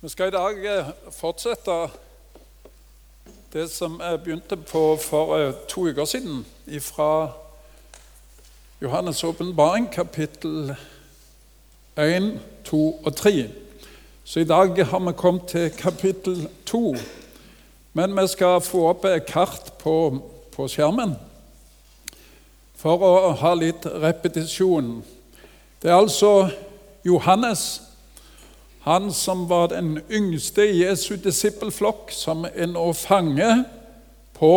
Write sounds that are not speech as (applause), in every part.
Vi skal i dag eh, fortsette det som jeg begynte på for eh, to uker siden, fra Johannes' åpenbaring, kapittel 1, 2 og 3. Så i dag har vi kommet til kapittel 2. Men vi skal få opp et kart på, på skjermen for å ha litt repetisjon. Det er altså Johannes han som var den yngste i Jesu disippelflokk, som er nå fange på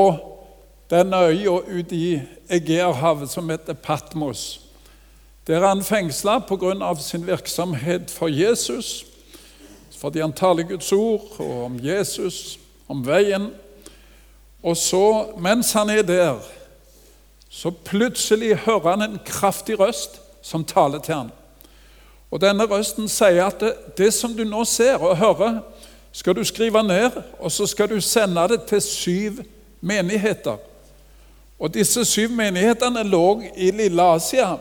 denne øya ute i Egeerhavet som heter Patmos. Der er han fengsla pga. sin virksomhet for Jesus, fordi han taler Guds ord og om Jesus, om veien. Og så, mens han er der, så plutselig hører han en kraftig røst som taler til ham. Og Denne røsten sier at det, det, som du nå ser og hører, skal du skrive ned, og så skal du sende det til syv menigheter. Og Disse syv menighetene lå i Lille Asia,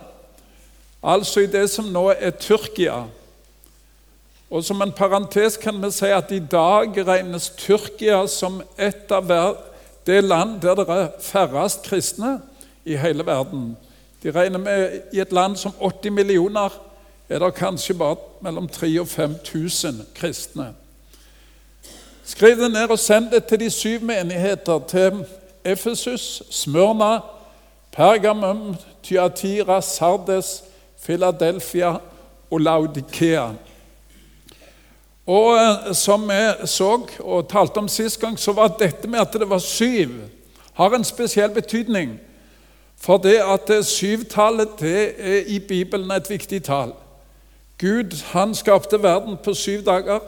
altså i det som nå er Tyrkia. Og Som en parentes kan vi si at i dag regnes Tyrkia som et av det land der det er færrest kristne i hele verden. De regner med i et land som 80 millioner er det kanskje bare mellom 3000 og 5000 kristne. Skriv det ned og send det til de syv menigheter, til Efesus, Smørna, Pergamum, Tyatira, Sardes, Philadelphia og Laudikea. Og eh, Som vi så og talte om sist gang, så var dette med at det var syv, har en spesiell betydning. For det at syvtallet det er i Bibelen et viktig tall. Gud han skapte verden på syv dager,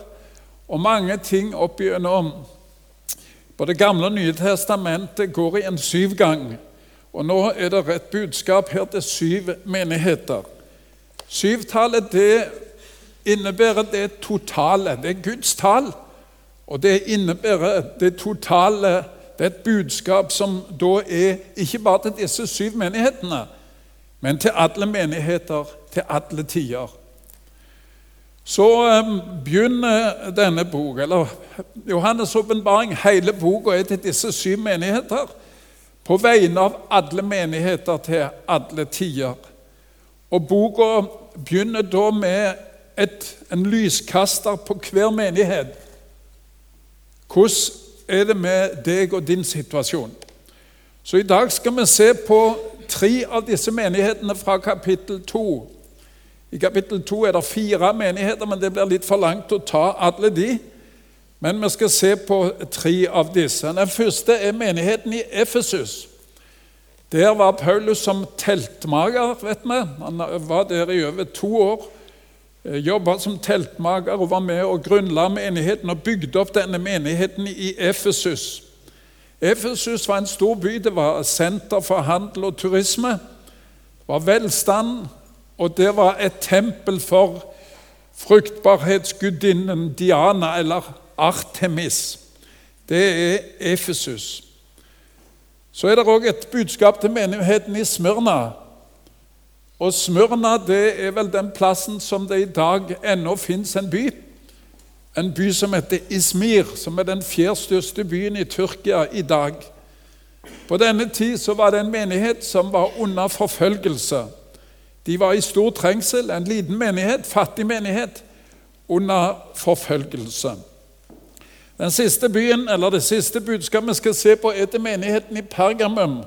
og mange ting opp gjennom både Gamle og Nye testamentet går i en syvgang. Og nå er det et budskap her til syv menigheter. Syvtallet det innebærer det totale. Det er Guds tall, og det innebærer det totale. Det er et budskap som da er ikke bare til disse syv menighetene, men til alle menigheter til alle tider. Så ehm, begynner denne boka, eller Johannes' åpenbaring, hele boka er til disse syv menigheter. På vegne av alle menigheter til alle tider. Og Boka begynner da med et, en lyskaster på hver menighet. Hvordan er det med deg og din situasjon? Så i dag skal vi se på tre av disse menighetene fra kapittel 2. I kapittel 2 er det fire menigheter, men det blir litt for langt å ta alle de. Men vi skal se på tre av disse. Den første er menigheten i Efesus. Der var Paulus som teltmager, vet vi. Han var der i over to år. Eh, Jobba som teltmager og var med og grunnla menigheten og bygde opp denne menigheten i Efesus. Efesus var en stor by. Det var senter for handel og turisme. Det var velstand, og det var et tempel for fruktbarhetsgudinnen Diana, eller Artemis. Det er Efesus. Så er det òg et budskap til menigheten i Smyrna. Og Smyrna det er vel den plassen som det i dag ennå fins en by. En by som heter Ismir, som er den fjerde største byen i Tyrkia i dag. På denne tid så var det en menighet som var under forfølgelse. De var i stor trengsel, en liten menighet, fattig menighet, under forfølgelse. Den siste byen, eller Det siste budskapet vi skal se på, er til menigheten i Pergamum.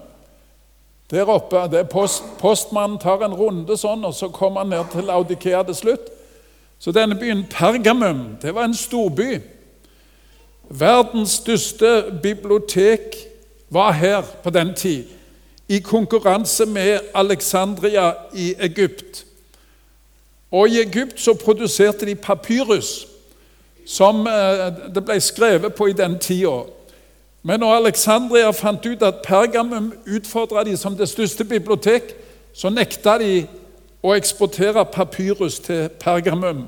Der oppe, det er post, Postmannen tar en runde sånn, og så kommer han ned til Laudikea til slutt. Så denne byen Pergamum det var en storby. Verdens største bibliotek var her på den tid i konkurranse med Alexandria i Egypt. Og I Egypt så produserte de papyrus, som eh, det ble skrevet på i den tida. Men når Alexandria fant ut at Pergamum utfordra de som det største bibliotek, så nekta de å eksportere papyrus til Pergamum.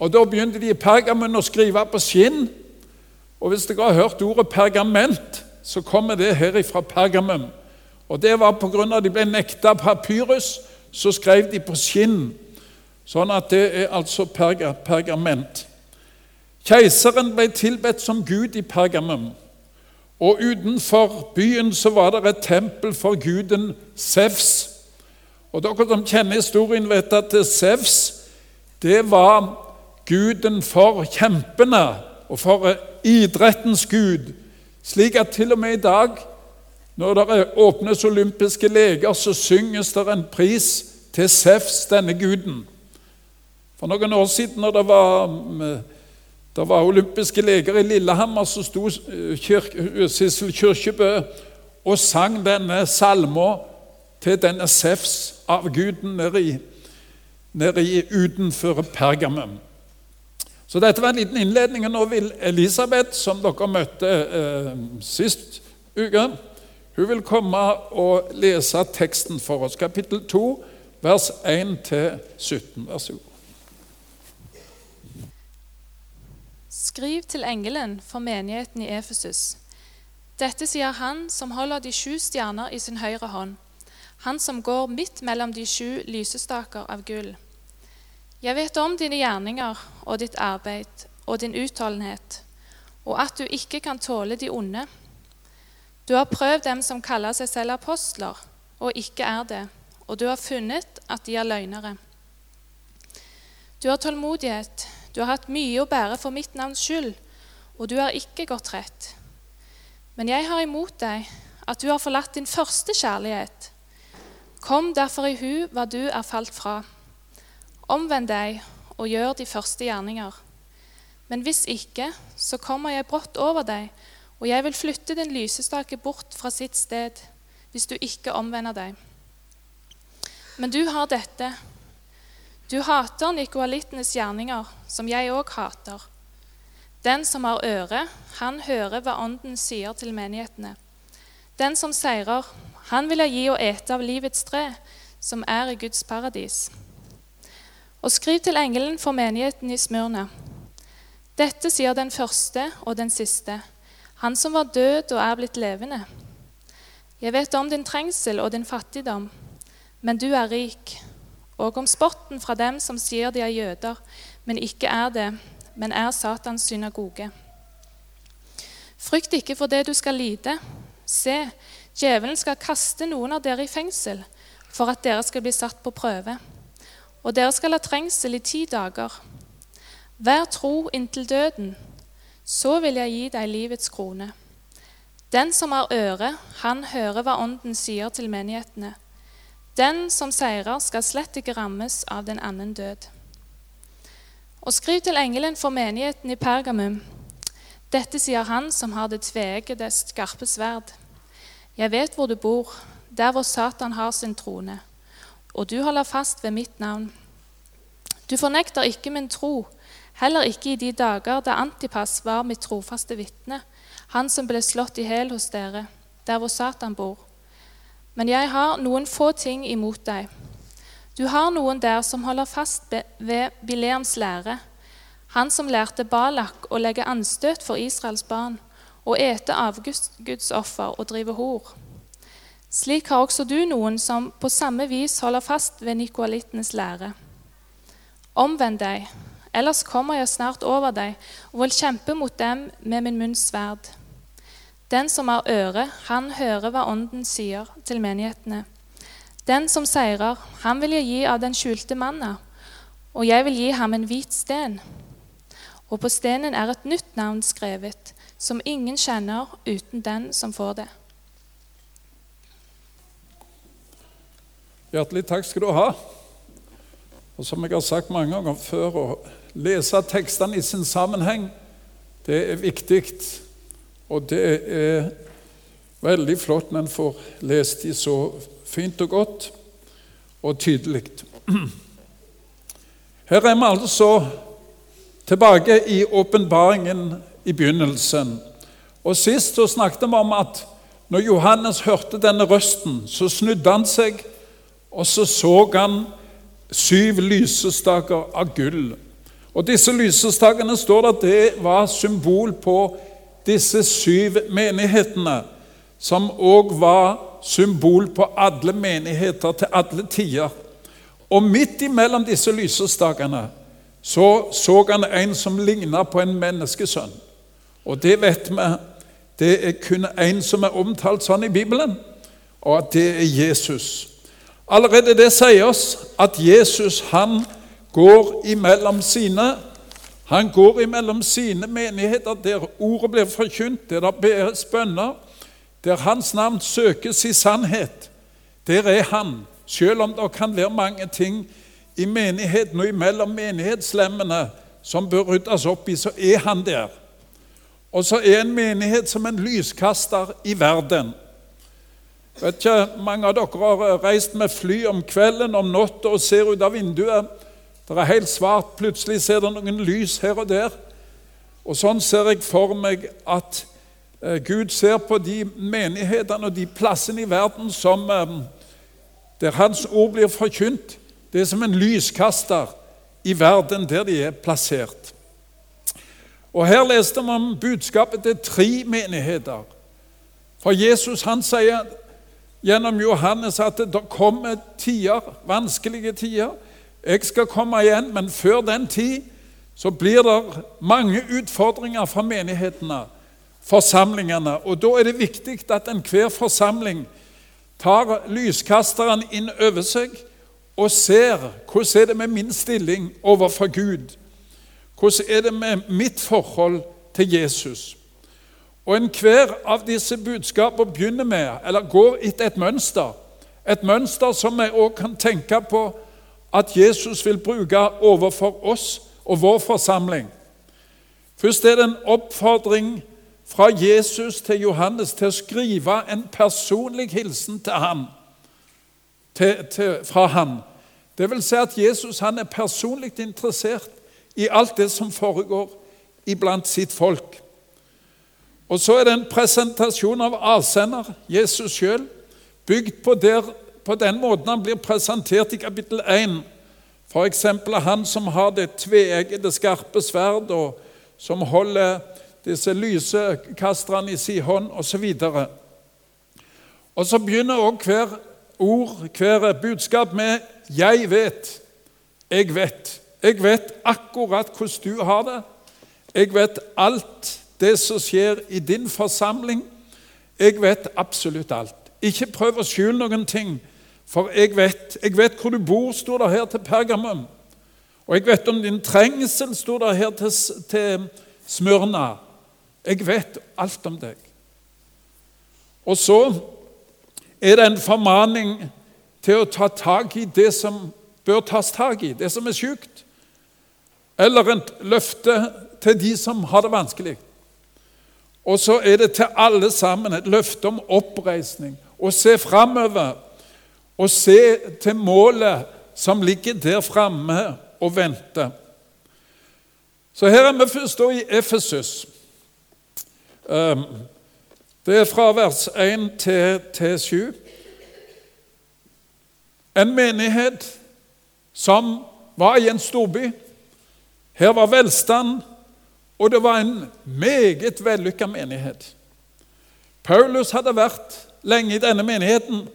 Og Da begynte de i Pergamum å skrive på skinn. Og Hvis dere har hørt ordet pergament, så kommer det her fra Pergamum. Og Det var pga. at de ble nekta papyrus, så skrev de på skinn. Sånn at det er altså perga, pergament. Keiseren ble tilbedt som gud i Pergamum. Og utenfor byen så var det et tempel for guden Sevs. Og Dere som kjenner historien, vet at Sevs det var guden for kjempene og for idrettens gud. Slik at til og med i dag, når det åpnes olympiske leker, så synges det en pris til Sefs, denne guden. For noen år siden, når det var det var olympiske leker i Lillehammer, så sto eh, Sissel Kyrkjebø og sang denne salma til denne Sefs av guden nede, i, nede i utenfor Pergamum. Så dette var en liten innledning. og Nå vil Elisabeth, som dere møtte eh, sist uke, hun vil komme og lese teksten for oss. Kapittel 2, vers 1-17. Vær så god. Skriv til engelen for menigheten i Efesus. Dette sier han som holder de sju stjerner i sin høyre hånd, han som går midt mellom de sju lysestaker av gull. Jeg vet om dine gjerninger og ditt arbeid og din utholdenhet, og at du ikke kan tåle de onde. Du har prøvd dem som kaller seg selv apostler, og ikke er det, og du har funnet at de er løgnere. Du har tålmodighet, du har hatt mye å bære for mitt navns skyld, og du har ikke gått rett. Men jeg har imot deg at du har forlatt din første kjærlighet. Kom derfor i hu hva du er falt fra. Omvend deg og gjør de første gjerninger. Men hvis ikke, så kommer jeg brått over deg, og jeg vil flytte din lysestake bort fra sitt sted, hvis du ikke omvender deg. Men du har dette du hater nikoalittenes gjerninger, som jeg òg hater. Den som har øre, han hører hva Ånden sier til menighetene. Den som seirer, han vil jeg gi å ete av livets tre, som er i Guds paradis. Og skriv til engelen for menigheten i Smyrna. Dette sier den første og den siste, han som var død og er blitt levende. Jeg vet om din trengsel og din fattigdom, men du er rik og om spotten fra dem som sier de er jøder, men ikke er det, men er Satans synagoge. Frykt ikke for det du skal lide. Se, djevelen skal kaste noen av dere i fengsel for at dere skal bli satt på prøve. Og dere skal ha trengsel i ti dager. Vær tro inntil døden, så vil jeg gi deg livets krone. Den som har øre, han hører hva Ånden sier til menighetene. Den som seirer, skal slett ikke rammes av den annen død. Og skriv til engelen for menigheten i Pergamum. Dette sier han som har det tveeggede, skarpe sverd. Jeg vet hvor du bor, der hvor Satan har sin trone, og du holder fast ved mitt navn. Du fornekter ikke min tro, heller ikke i de dager da Antipas var mitt trofaste vitne, han som ble slått i hjel hos dere, der hvor Satan bor. Men jeg har noen få ting imot deg. Du har noen der som holder fast ved Bileams lære, han som lærte Balak å legge anstøt for Israels barn, og ete avgudsoffer og drive hor. Slik har også du noen som på samme vis holder fast ved nikoalittenes lære. Omvend deg, ellers kommer jeg snart over deg og vil kjempe mot dem med min munns sverd. Den som har øre, han hører hva Ånden sier til menighetene. Den som seirer, han vil jeg gi av den skjulte manna, og jeg vil gi ham en hvit sten. Og på stenen er et nytt navn skrevet, som ingen kjenner uten den som får det. Hjertelig takk skal du ha. Og som jeg har sagt mange ganger før, å lese tekstene i sin sammenheng, det er viktig. Og det er veldig flott når en får lest de så fint og godt og tydelig. (clears throat) Her er vi altså tilbake i åpenbaringen i begynnelsen. Og Sist så snakket vi om at når Johannes hørte denne røsten, så snudde han seg, og så så han syv lysestaker av gull. Og Disse lysestakene står det at det var symbol på disse syv menighetene, som òg var symbol på alle menigheter til alle tider. Og midt imellom disse lysestakene så så han en som ligna på en menneskesønn. Og det vet vi, det er kun én som er omtalt sånn i Bibelen, og at det er Jesus. Allerede det sier oss at Jesus han går imellom sine han går imellom sine menigheter der ordet blir forkynt, der det bæres bønner, der hans navn søkes i sannhet. Der er han, selv om det kan være mange ting i menigheten og imellom menighetslemmene som bør ryddes opp i, så er han der. Og så er en menighet som en lyskaster i verden. vet ikke, Mange av dere har reist med fly om kvelden om natta og ser ut av vinduet. Det er helt svart. Plutselig ser det noen lys her og der. Og Sånn ser jeg for meg at eh, Gud ser på de menighetene og de plassene i verden som, eh, der Hans ord blir forkynt. Det er som en lyskaster i verden der de er plassert. Og Her leste om budskapet til tre menigheter. For Jesus han sier gjennom Johannes at det kommer tider, vanskelige tider. Jeg skal komme igjen, men før den tid så blir det mange utfordringer fra menighetene, forsamlingene. Og da er det viktig at enhver forsamling tar lyskasteren inn over seg og ser hvordan er det med min stilling overfor Gud. Hvordan er det med mitt forhold til Jesus? Og Enhver av disse budskapene begynner med, eller går etter et mønster. Et mønster som vi òg kan tenke på at Jesus vil bruke overfor oss og vår forsamling. Først er det en oppfordring fra Jesus til Johannes til å skrive en personlig hilsen til han, til, til, fra han. Det vil si at Jesus han er personlig interessert i alt det som foregår iblant sitt folk. Og Så er det en presentasjon av avsender, Jesus sjøl, bygd på, der, på den måten han blir presentert i kapittel 1. F.eks. han som har det tveeggede, skarpe sverd, og som holder disse lysekasterne i sin hånd, osv. Og, og så begynner også hver ord, hver budskap med 'Jeg vet', 'Jeg vet'. Jeg vet akkurat hvordan du har det. Jeg vet alt det som skjer i din forsamling. Jeg vet absolutt alt. Ikke prøv å skjule noen ting, for jeg vet, jeg vet hvor du bor, sto det her til Pergamum. Og jeg vet om din trengsel, sto det her til, til Smørna. Jeg vet alt om deg. Og så er det en formaning til å ta tak i det som bør tas tak i, det som er sjukt. Eller et løfte til de som har det vanskelig. Og så er det til alle sammen et løfte om oppreisning. Å se framover og se til målet som ligger der framme og venter. Så her er vi først i Efesus. Ehm, det er fra vers 1 til 7. En menighet som var i en storby. Her var velstand, og det var en meget vellykka menighet. Paulus hadde vært lenge i denne menigheten,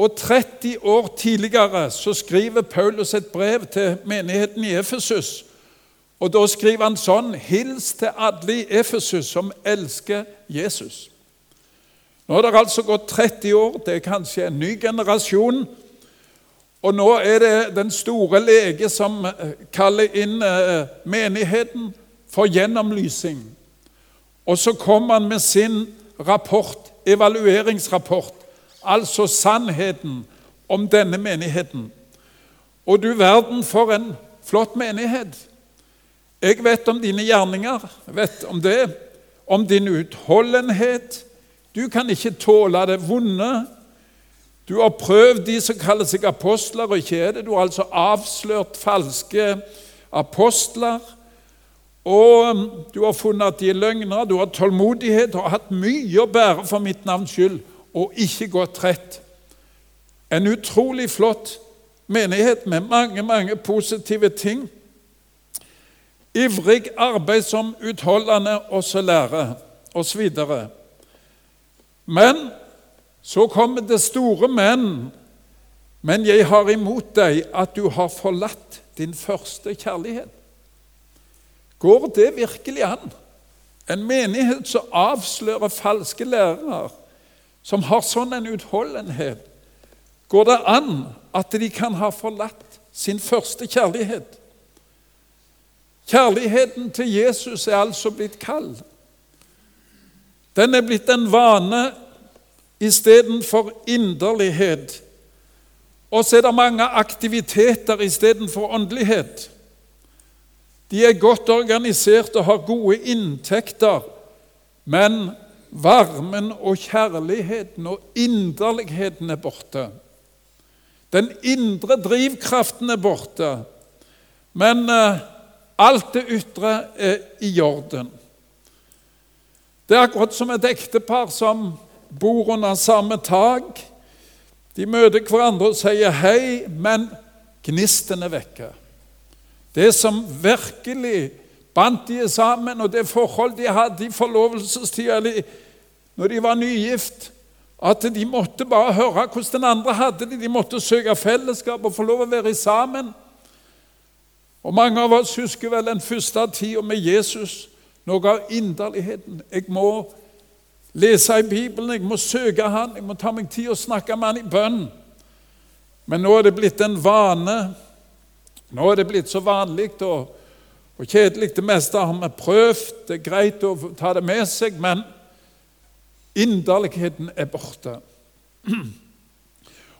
og 30 år tidligere så skriver Paulus et brev til menigheten i Efesus og Da skriver han sånn Hils til alle i Efesus som elsker Jesus. Nå har det altså gått 30 år. Det er kanskje en ny generasjon. Og nå er det den store lege som eh, kaller inn eh, menigheten for gjennomlysing. Og så kommer han med sin rapport, evalueringsrapport, altså sannheten om denne menigheten. Og du verden for en flott menighet. Jeg vet om dine gjerninger, vet om det, om din utholdenhet. Du kan ikke tåle det vonde. Du har prøvd de som kaller seg apostler, og ikke er det. Du har altså avslørt falske apostler. Og um, du har funnet at de er løgner. Du har tålmodighet og har hatt mye å bære for mitt navns skyld, og ikke gått trett. En utrolig flott menighet med mange, mange positive ting. Ivrig, arbeidsom, utholdende, også lærer, osv. Men så kommer det store men Men jeg har imot deg at du har forlatt din første kjærlighet. Går det virkelig an? En menighet som avslører falske lærere, som har sånn en utholdenhet, går det an at de kan ha forlatt sin første kjærlighet? Kjærligheten til Jesus er altså blitt kald. Den er blitt en vane istedenfor inderlighet. Og så er det mange aktiviteter istedenfor åndelighet. De er godt organisert og har gode inntekter, men varmen og kjærligheten og inderligheten er borte. Den indre drivkraften er borte, men uh, alt det ytre er i orden. Det er akkurat som et ektepar som bor under samme tak. De møter hverandre og sier hei, men gnisten er vekke. Det som virkelig bandt de sammen, og det forhold de hadde i forlovelsestida, når de var nygift, at de måtte bare høre hvordan den andre hadde det. De måtte søke fellesskap og få lov å være sammen. Og Mange av oss husker vel den første tida med Jesus, noe av inderligheten. Jeg må lese i Bibelen, jeg må søke Han, jeg må ta meg tid og snakke med Han i bønn. Men nå er det blitt en vane nå er det blitt så vanlig og, og kjedelig. Det meste har vi prøvd. Det er greit å ta det med seg, men inderligheten er borte.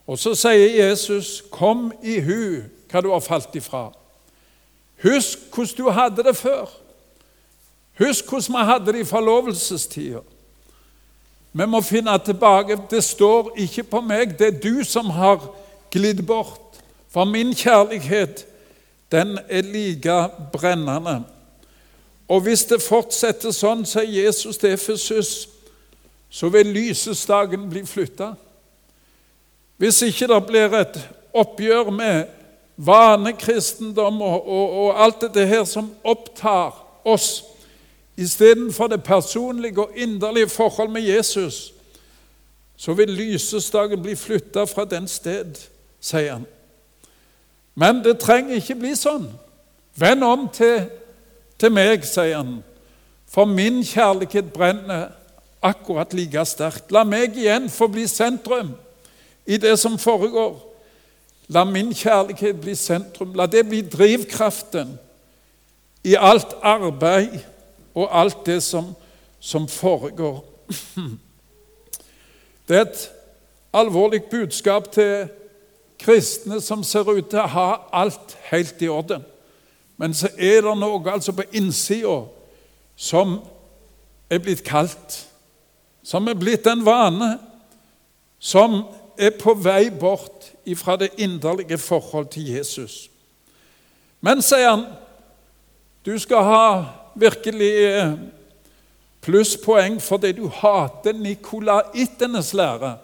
Og så sier Jesus, 'Kom i hu hva du har falt ifra.' Husk hvordan du hadde det før. Husk hvordan vi hadde det i forlovelsestida. Vi må finne tilbake. Det står ikke på meg, det er du som har glidd bort. For min kjærlighet den er like brennende. Og hvis det fortsetter sånn, sier Jesus til Efesus, så vil lysestaken bli flytta. Hvis ikke det blir et oppgjør med vanekristendom og, og, og alt dette her som opptar oss, istedenfor det personlige og inderlige forhold med Jesus, så vil lysestaken bli flytta fra den sted, sier han. Men det trenger ikke bli sånn. Vend om til, til meg, sier han, for min kjærlighet brenner akkurat like sterkt. La meg igjen få bli sentrum i det som foregår. La min kjærlighet bli sentrum. La det bli drivkraften i alt arbeid og alt det som, som foregår. (clears throat) Det er et alvorlig budskap til kristne som ser ut til å ha alt helt i orden. Men så er det noe altså på innsida som er blitt kaldt, som er blitt en vane, som er på vei bort fra det inderlige forhold til Jesus. Men, sier han, du skal ha virkelig eh, plusspoeng fordi du hater nikolaittenes lære.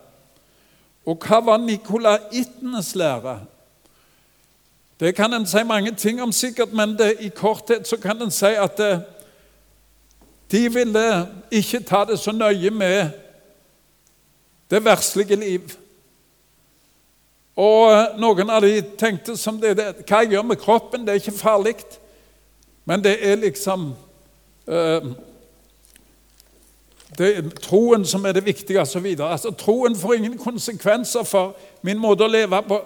Og hva var nikolaittenes lære? Det kan en si mange ting om, sikkert, men det, i korthet så kan en si at det, eh, de ville ikke ta det så nøye med det verslige liv. Og eh, noen av de tenkte som det, det Hva jeg gjør med kroppen, det er ikke farlig. Men det er liksom øh, det er troen som er det viktige, osv. Altså, troen får ingen konsekvenser for min måte å leve på.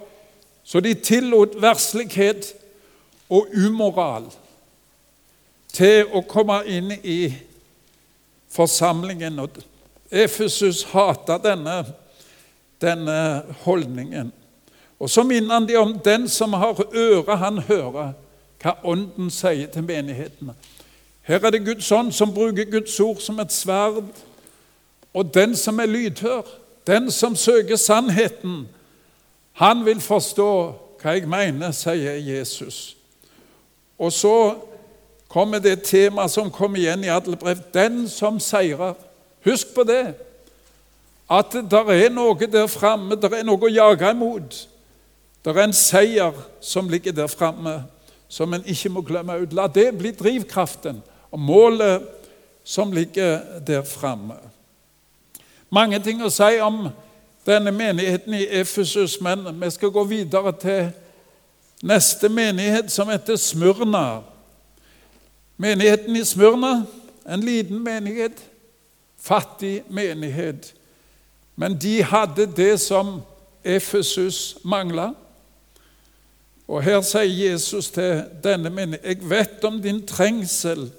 Så de tillot verslighet og umoral til å komme inn i forsamlingen. Og Efesus hata denne, denne holdningen. Og så minner han de om den som har øre, han hører hva Ånden sier til menighetene. Her er det Guds ånd som bruker Guds ord som et sverd. Og den som er lydhør, den som søker sannheten, han vil forstå hva jeg mener, sier Jesus. Og så kommer det temaet som kommer igjen i alle brev. Den som seirer. Husk på det. At det er noe der framme, det er noe å jage imot. Det er en seier som ligger der framme, som en ikke må glemme ut. La det bli drivkraften og målet som ligger der framme. Mange ting å si om denne menigheten i Efesus, men vi skal gå videre til neste menighet, som heter Smyrna. Menigheten i Smyrna, en liten menighet, fattig menighet. Men de hadde det som Efesus mangla. Og her sier Jesus til denne menigheten Jeg vet om din trengsel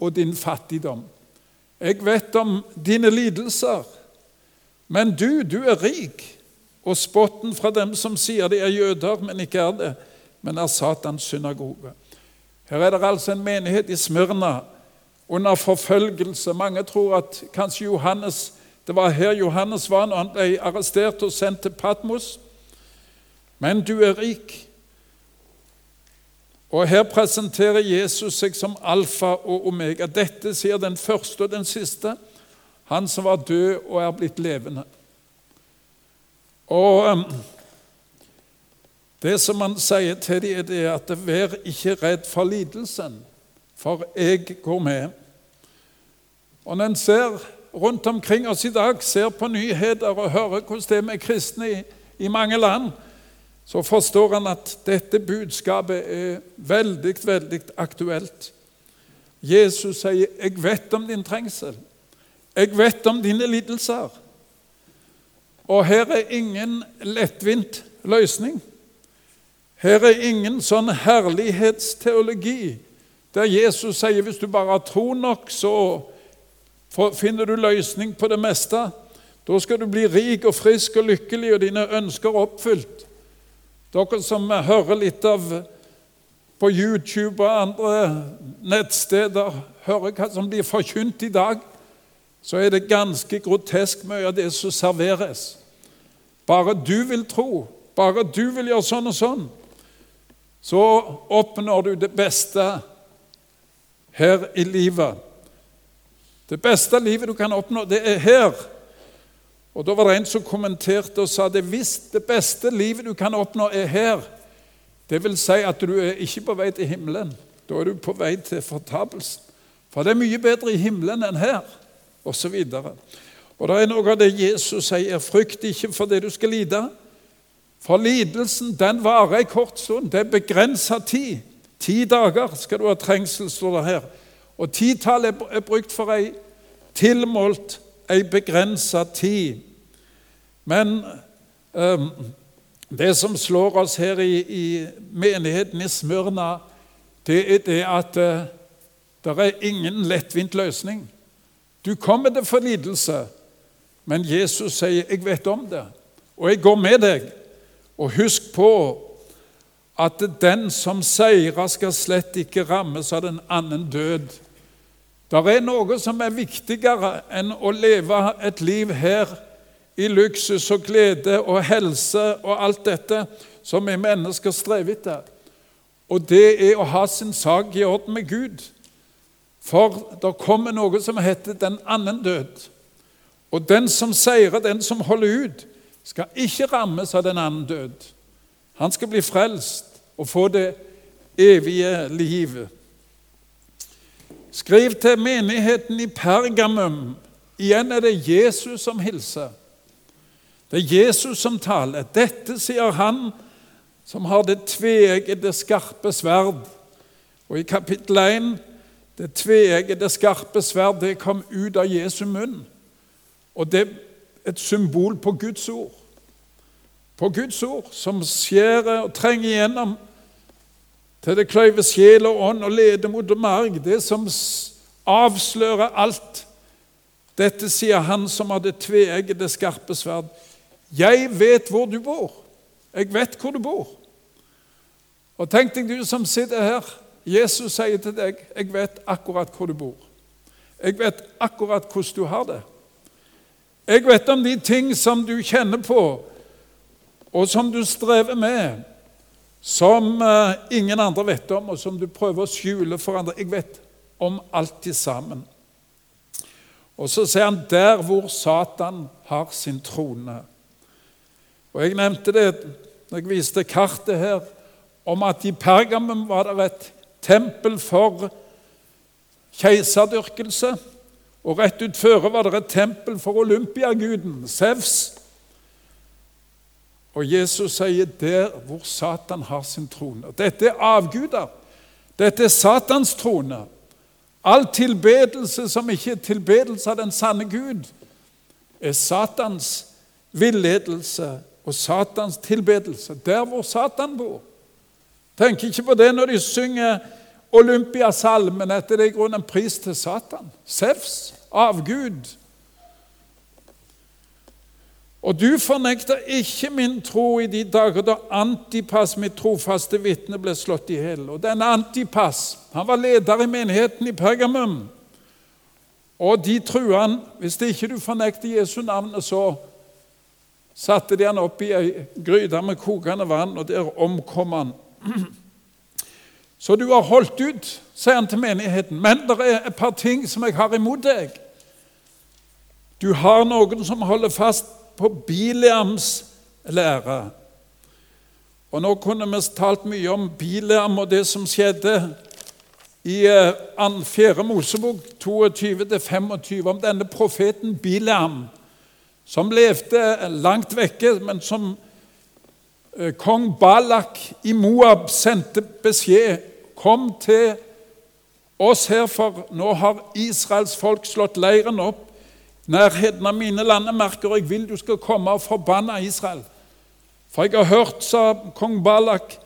og din fattigdom. Jeg vet om dine lidelser. Men du, du er rik, og spotten fra dem som sier de er jøder, men ikke er det, men er Satans synagoge. Her er det altså en menighet i Smyrna under forfølgelse. Mange tror at kanskje Johannes, det var her Johannes var når han ble arrestert og sendt til Patmos. Men du er rik, og Her presenterer Jesus seg som alfa og omega. Dette sier den første og den siste, han som var død og er blitt levende. Og um, Det som han sier til dem, er at vær ikke redd for lidelsen, for jeg går med. Og Når en ser rundt omkring oss i dag, ser på nyheter og hører hvordan det er med kristne i, i mange land, så forstår han at dette budskapet er veldig, veldig aktuelt. Jesus sier, 'Jeg vet om din trengsel. Jeg vet om dine lidelser.' Og her er ingen lettvint løsning. Her er ingen sånn herlighetsteologi der Jesus sier hvis du bare har tro nok, så finner du løsning på det meste. Da skal du bli rik og frisk og lykkelig og dine ønsker oppfylt. Dere som hører litt av på YouTube og andre nettsteder, hører hva som blir forkynt i dag, så er det ganske grotesk mye av det som serveres. Bare du vil tro, bare du vil gjøre sånn og sånn, så oppnår du det beste her i livet. Det beste livet du kan oppnå, det er her. Og Da var det en som kommenterte og sa det hvis det beste livet du kan oppnå, er her. Det vil si at du er ikke på vei til himmelen. Da er du på vei til fortapelsen. For det er mye bedre i himmelen enn her, osv. Og, og det er noe av det Jesus sier. Frykt ikke for det du skal lide. For lidelsen den varer en kort stund. Det er begrensa tid. Ti dager skal du ha trengsel, står det her. Og titallet er brukt for ei tilmålt, ei begrensa tid. Men um, det som slår oss her i, i menigheten i Smørna, det er det at uh, det er ingen lettvint løsning. Du kommer til forlidelse, men Jesus sier 'jeg vet om det', og jeg går med deg. Og husk på at den som seirer, skal slett ikke rammes av den annen død. Det er noe som er viktigere enn å leve et liv her i luksus og glede og helse og alt dette som vi mennesker strever etter. Og det er å ha sin sak i orden med Gud. For det kommer noe som heter den annen død. Og den som seirer, den som holder ut, skal ikke rammes av den annen død. Han skal bli frelst og få det evige livet. Skriv til menigheten i Pergamum. Igjen er det Jesus som hilser. Det er Jesus som taler. Dette sier han som har det tveeggede, skarpe sverd. Og i kapittel 1 det tveeggede, skarpe sverd det kom ut av Jesu munn. Og det er et symbol på Guds ord. På Guds ord, som skjærer og trenger igjennom til det kløyver sjel og ånd og leder mot marg. Det som avslører alt. Dette sier han som har det tveeggede, skarpe sverd. 'Jeg vet hvor du bor. Jeg vet hvor du bor.' Og tenk deg, du som sitter her. Jesus sier til deg, 'Jeg vet akkurat hvor du bor.' 'Jeg vet akkurat hvordan du har det.' 'Jeg vet om de ting som du kjenner på, og som du strever med.' Som uh, ingen andre vet om, og som du prøver å skjule for andre. Jeg vet om alt til sammen. Og så sier han der hvor Satan har sin trone. Og Jeg nevnte det når jeg viste kartet her, om at i Pergamum var det et tempel for keiserdyrkelse. Og rett utføre var det et tempel for olympiaguden, Sevs. Og Jesus sier 'der hvor Satan har sin trone'. Dette er avguder. Dette er Satans trone. All tilbedelse som ikke er tilbedelse av den sanne Gud, er Satans villedelse og Satans tilbedelse. Der hvor Satan bor. Tenk ikke på det når de synger Olympiasalmen etter det i grunnen en pris til Satan. Sevs, avgud. Og du fornekter ikke min tro i de dager da Antipas, mitt trofaste vitne, ble slått i hjel. Og denne Antipas han var leder i menigheten i Pergamum. Og de trua han Hvis ikke du fornekter Jesu navnet, så satte de han opp i ei gryte med kokende vann, og der omkom han. Så du har holdt ut, sier han til menigheten. Men det er et par ting som jeg har imot deg. Du har noen som holder fast på Bileams lære. Og Nå kunne vi talt mye om Bileam og det som skjedde i 4. Eh, Mosebok 22-25, om denne profeten Bileam, som levde langt vekke, men som eh, kong Balak i Moab sendte beskjed Kom til oss her, for nå har Israels folk slått leiren opp nærheten av mine landemerker, og jeg vil du skal komme og forbanne Israel. For jeg har hørt, sa kong Balak,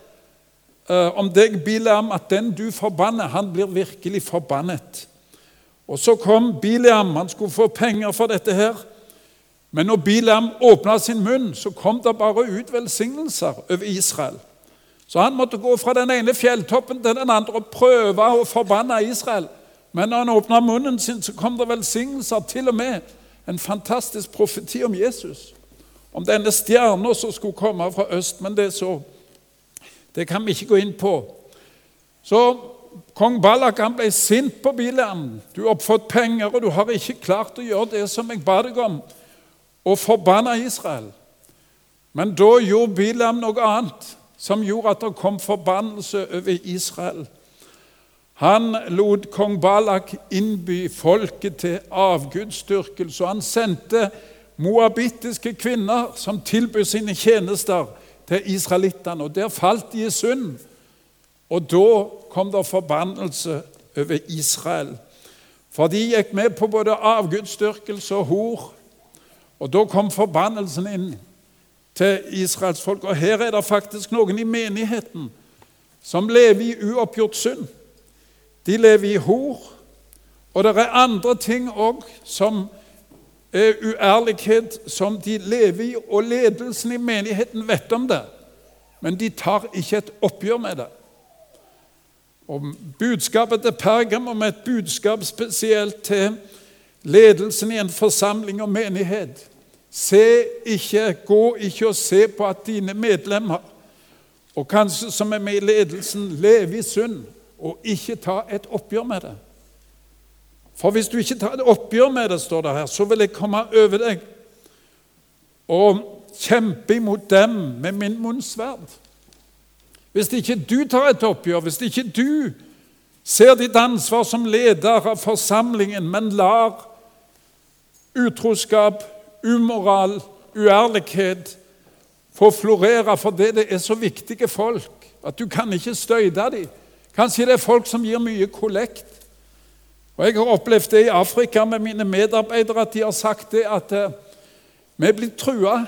eh, om deg, Bileam, at den du forbanner, han blir virkelig forbannet. Og så kom Bileam, han skulle få penger for dette her. Men når Bilam åpna sin munn, så kom det bare ut velsignelser over Israel. Så han måtte gå fra den ene fjelltoppen til den andre og prøve å forbanne Israel. Men når han åpna munnen sin, så kom det velsignelser, til og med en fantastisk profeti om Jesus. Om denne stjerna som skulle komme fra øst. Men det så Det kan vi ikke gå inn på. Så kong Balak han ble sint på Bilam. Du har fått penger, og du har ikke klart å gjøre det som jeg ba deg om, og forbanna Israel. Men da gjorde Bileam noe annet som gjorde at det kom forbannelse over Israel. Han lot kong Balak innby folket til avgudsdyrkelse. Han sendte moabittiske kvinner som tilbød sine tjenester til israelittene. Og Der falt de i synd. Og da kom det forbannelse over Israel. For de gikk med på både avgudsdyrkelse og hor. Og da kom forbannelsen inn til Israels folk. Og her er det faktisk noen i menigheten som lever i uoppgjort synd. De lever i hor. Og det er andre ting òg som er uærlighet som de lever i, og ledelsen i menigheten vet om det, men de tar ikke et oppgjør med det. Og Budskapet til Pergam, og med et budskap spesielt til ledelsen i en forsamling og menighet. Se ikke, Gå ikke og se på at dine medlemmer, og kanskje som er med i ledelsen, lever i synd og ikke ta et oppgjør med det. For hvis du ikke tar et oppgjør med det, står det her, så vil jeg komme over deg og kjempe imot dem med min munnsverd. Hvis ikke du tar et oppgjør, hvis ikke du ser ditt ansvar som leder av forsamlingen, men lar utroskap, umoral, uærlighet få florere fordi det er så viktige folk at du kan ikke støyte dem. Kanskje det er folk som gir mye kollekt. Og Jeg har opplevd det i Afrika med mine medarbeidere, at de har sagt det at eh, vi blitt trua.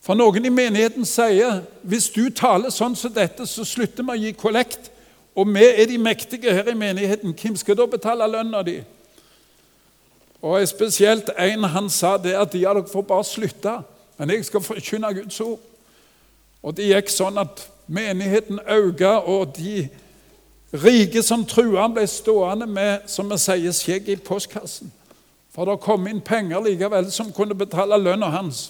For noen i menigheten sier hvis du taler sånn som dette, så slutter vi å gi kollekt. Og vi er de mektige her i menigheten. Hvem skal da betale lønna di? Og Spesielt en han sa det at ja, dere får bare slutte, men jeg skal forkynne Guds ord. Og Det gikk sånn at menigheten økte, og de Rike som trua, ble stående med som vi sier, skjegg i postkassen. For det kom inn penger likevel som kunne betale lønna hans.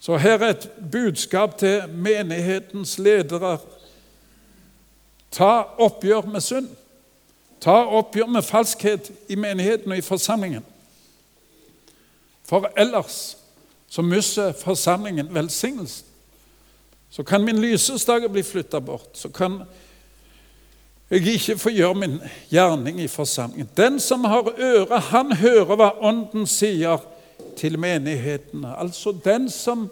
Så her er et budskap til menighetens ledere. Ta oppgjør med synd. Ta oppgjør med falskhet i menigheten og i forsamlingen. For ellers så mister forsamlingen velsignelsen. Så kan min lysestage bli flytta bort. Så kan jeg ikke få gjøre min gjerning i forsamlingen. Den som har øre, han hører hva Ånden sier til menighetene. Altså den som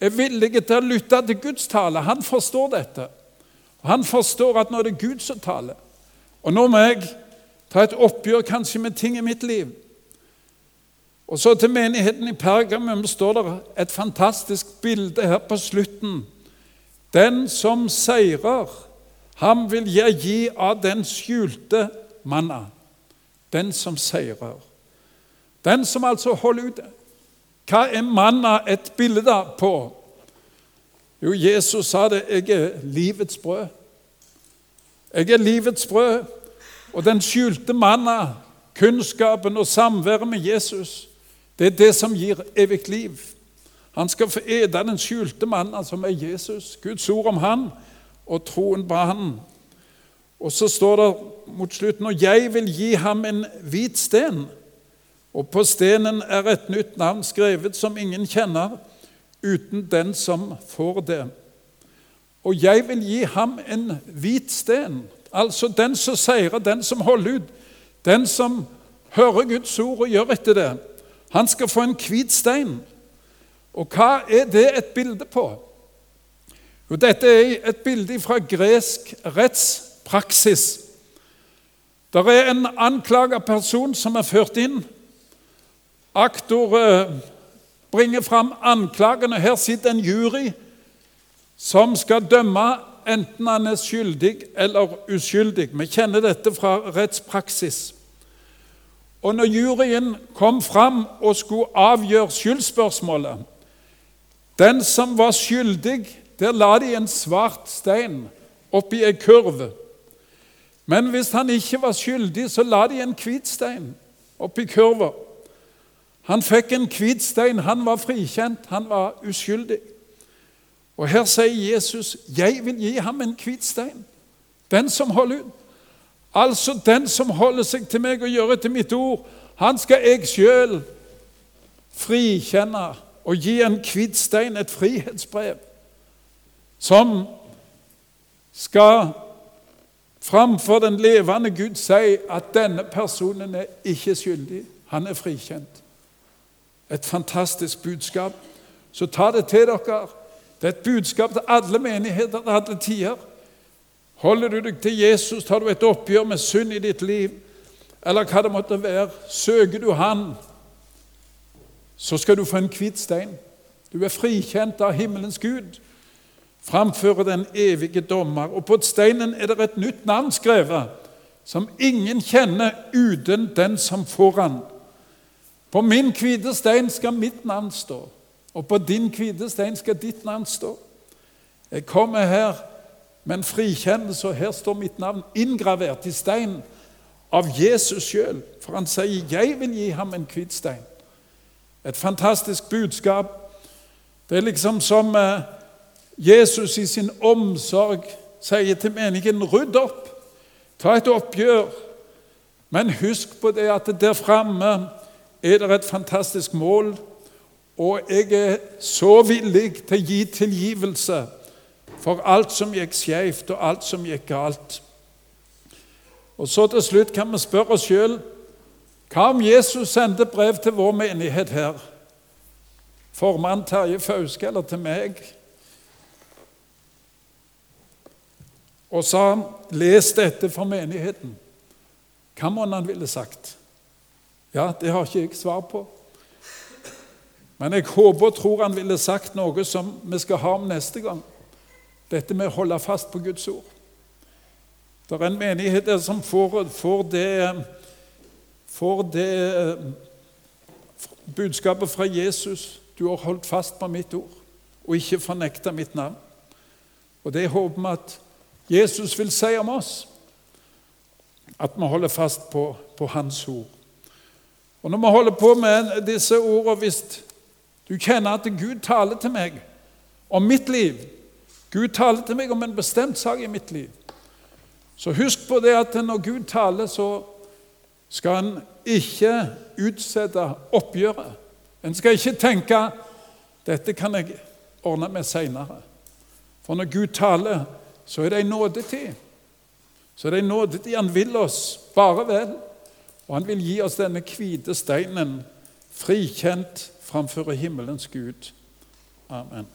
er villig til å lytte til Guds tale, han forstår dette. Han forstår at nå er det Gud som taler. Og nå må jeg ta et oppgjør kanskje med ting i mitt liv. Og så til menigheten i Pergamum står det et fantastisk bilde her på slutten. Den som seirer, ham vil jeg gi av den skjulte manna. Den som seirer. Den som altså holder ut Hva er manna et bilde på? Jo, Jesus sa det. 'Jeg er livets brød'. Jeg er livets brød. Og den skjulte manna, kunnskapen og samværet med Jesus, det er det som gir evig liv. Han skal få ete den skjulte mannen som er Jesus, Guds ord om han og troen på han. Og så står det mot slutten og jeg vil gi ham en hvit sten. Og på stenen er et nytt navn skrevet som ingen kjenner, uten den som får det. Og jeg vil gi ham en hvit sten, altså den som seirer, den som holder ut, den som hører Guds ord og gjør etter det. Han skal få en hvit stein. Og hva er det et bilde på? Jo, dette er et bilde fra gresk rettspraksis. Det er en anklaga person som er ført inn. Aktor eh, bringer fram anklagene. Her sitter en jury som skal dømme enten han er skyldig eller uskyldig. Vi kjenner dette fra rettspraksis. Og når juryen kom fram og skulle avgjøre skyldspørsmålet Den som var skyldig, der la de en svart stein oppi ei kurv. Men hvis han ikke var skyldig, så la de en hvit stein oppi kurva. Han fikk en hvit stein. Han var frikjent. Han var uskyldig. Og her sier Jesus, 'Jeg vil gi ham en hvit stein'. Den som holder ut. Altså den som holder seg til meg og gjør etter mitt ord, han skal jeg sjøl frikjenne og gi en hvit stein, et frihetsbrev, som skal framfor den levende Gud si at denne personen er ikke skyldig, han er frikjent. Et fantastisk budskap. Så ta det til dere. Det er et budskap til alle menigheter til alle tider. Holder du deg til Jesus, tar du et oppgjør med synd i ditt liv, eller hva det måtte være, søker du Han, så skal du få en hvit stein. Du er frikjent av himmelens Gud. Framfører den evige dommer. Og på steinen er det et nytt navn skrevet, som ingen kjenner uten den som får han. På min hvite stein skal mitt navn stå, og på din hvite stein skal ditt navn stå. Jeg kommer her med en frikjennelse, og her står mitt navn inngravert i stein av Jesus sjøl. For han sier 'Jeg vil gi ham en hvit stein'. Et fantastisk budskap. Det er liksom som eh, Jesus i sin omsorg sier til menigheten 'Rydd opp, ta et oppgjør'. Men husk på det at der framme er det et fantastisk mål, og jeg er så villig til å gi tilgivelse for alt som gikk skeivt, og alt som gikk galt. Og så til slutt kan vi spørre oss sjøl hva om Jesus sendte brev til vår menighet her? Formann Terje Fauske eller til meg? Og sa 'les dette for menigheten'. Hva må han ville sagt? Ja, det har ikke jeg svar på. Men jeg håper og tror han ville sagt noe som vi skal ha om neste gang. Dette med å holde fast på Guds ord. Det er en menighet der som får, får, det, får det budskapet fra Jesus Du har holdt fast på mitt ord og ikke fornekta mitt navn. Og Det håper vi at Jesus vil si om oss. At vi holder fast på, på Hans ord. Og Når vi holder på med disse ordene Hvis du kjenner at Gud taler til meg om mitt liv Gud taler til meg om en bestemt sak i mitt liv. Så husk på det at når Gud taler, så skal en ikke utsette oppgjøret. En skal ikke tenke 'dette kan jeg ordne med seinere'. For når Gud taler, så er det en nådetid. Så er det en nådetid. Han vil oss bare vel. Og han vil gi oss denne hvite steinen, frikjent framfor himmelens Gud. Amen.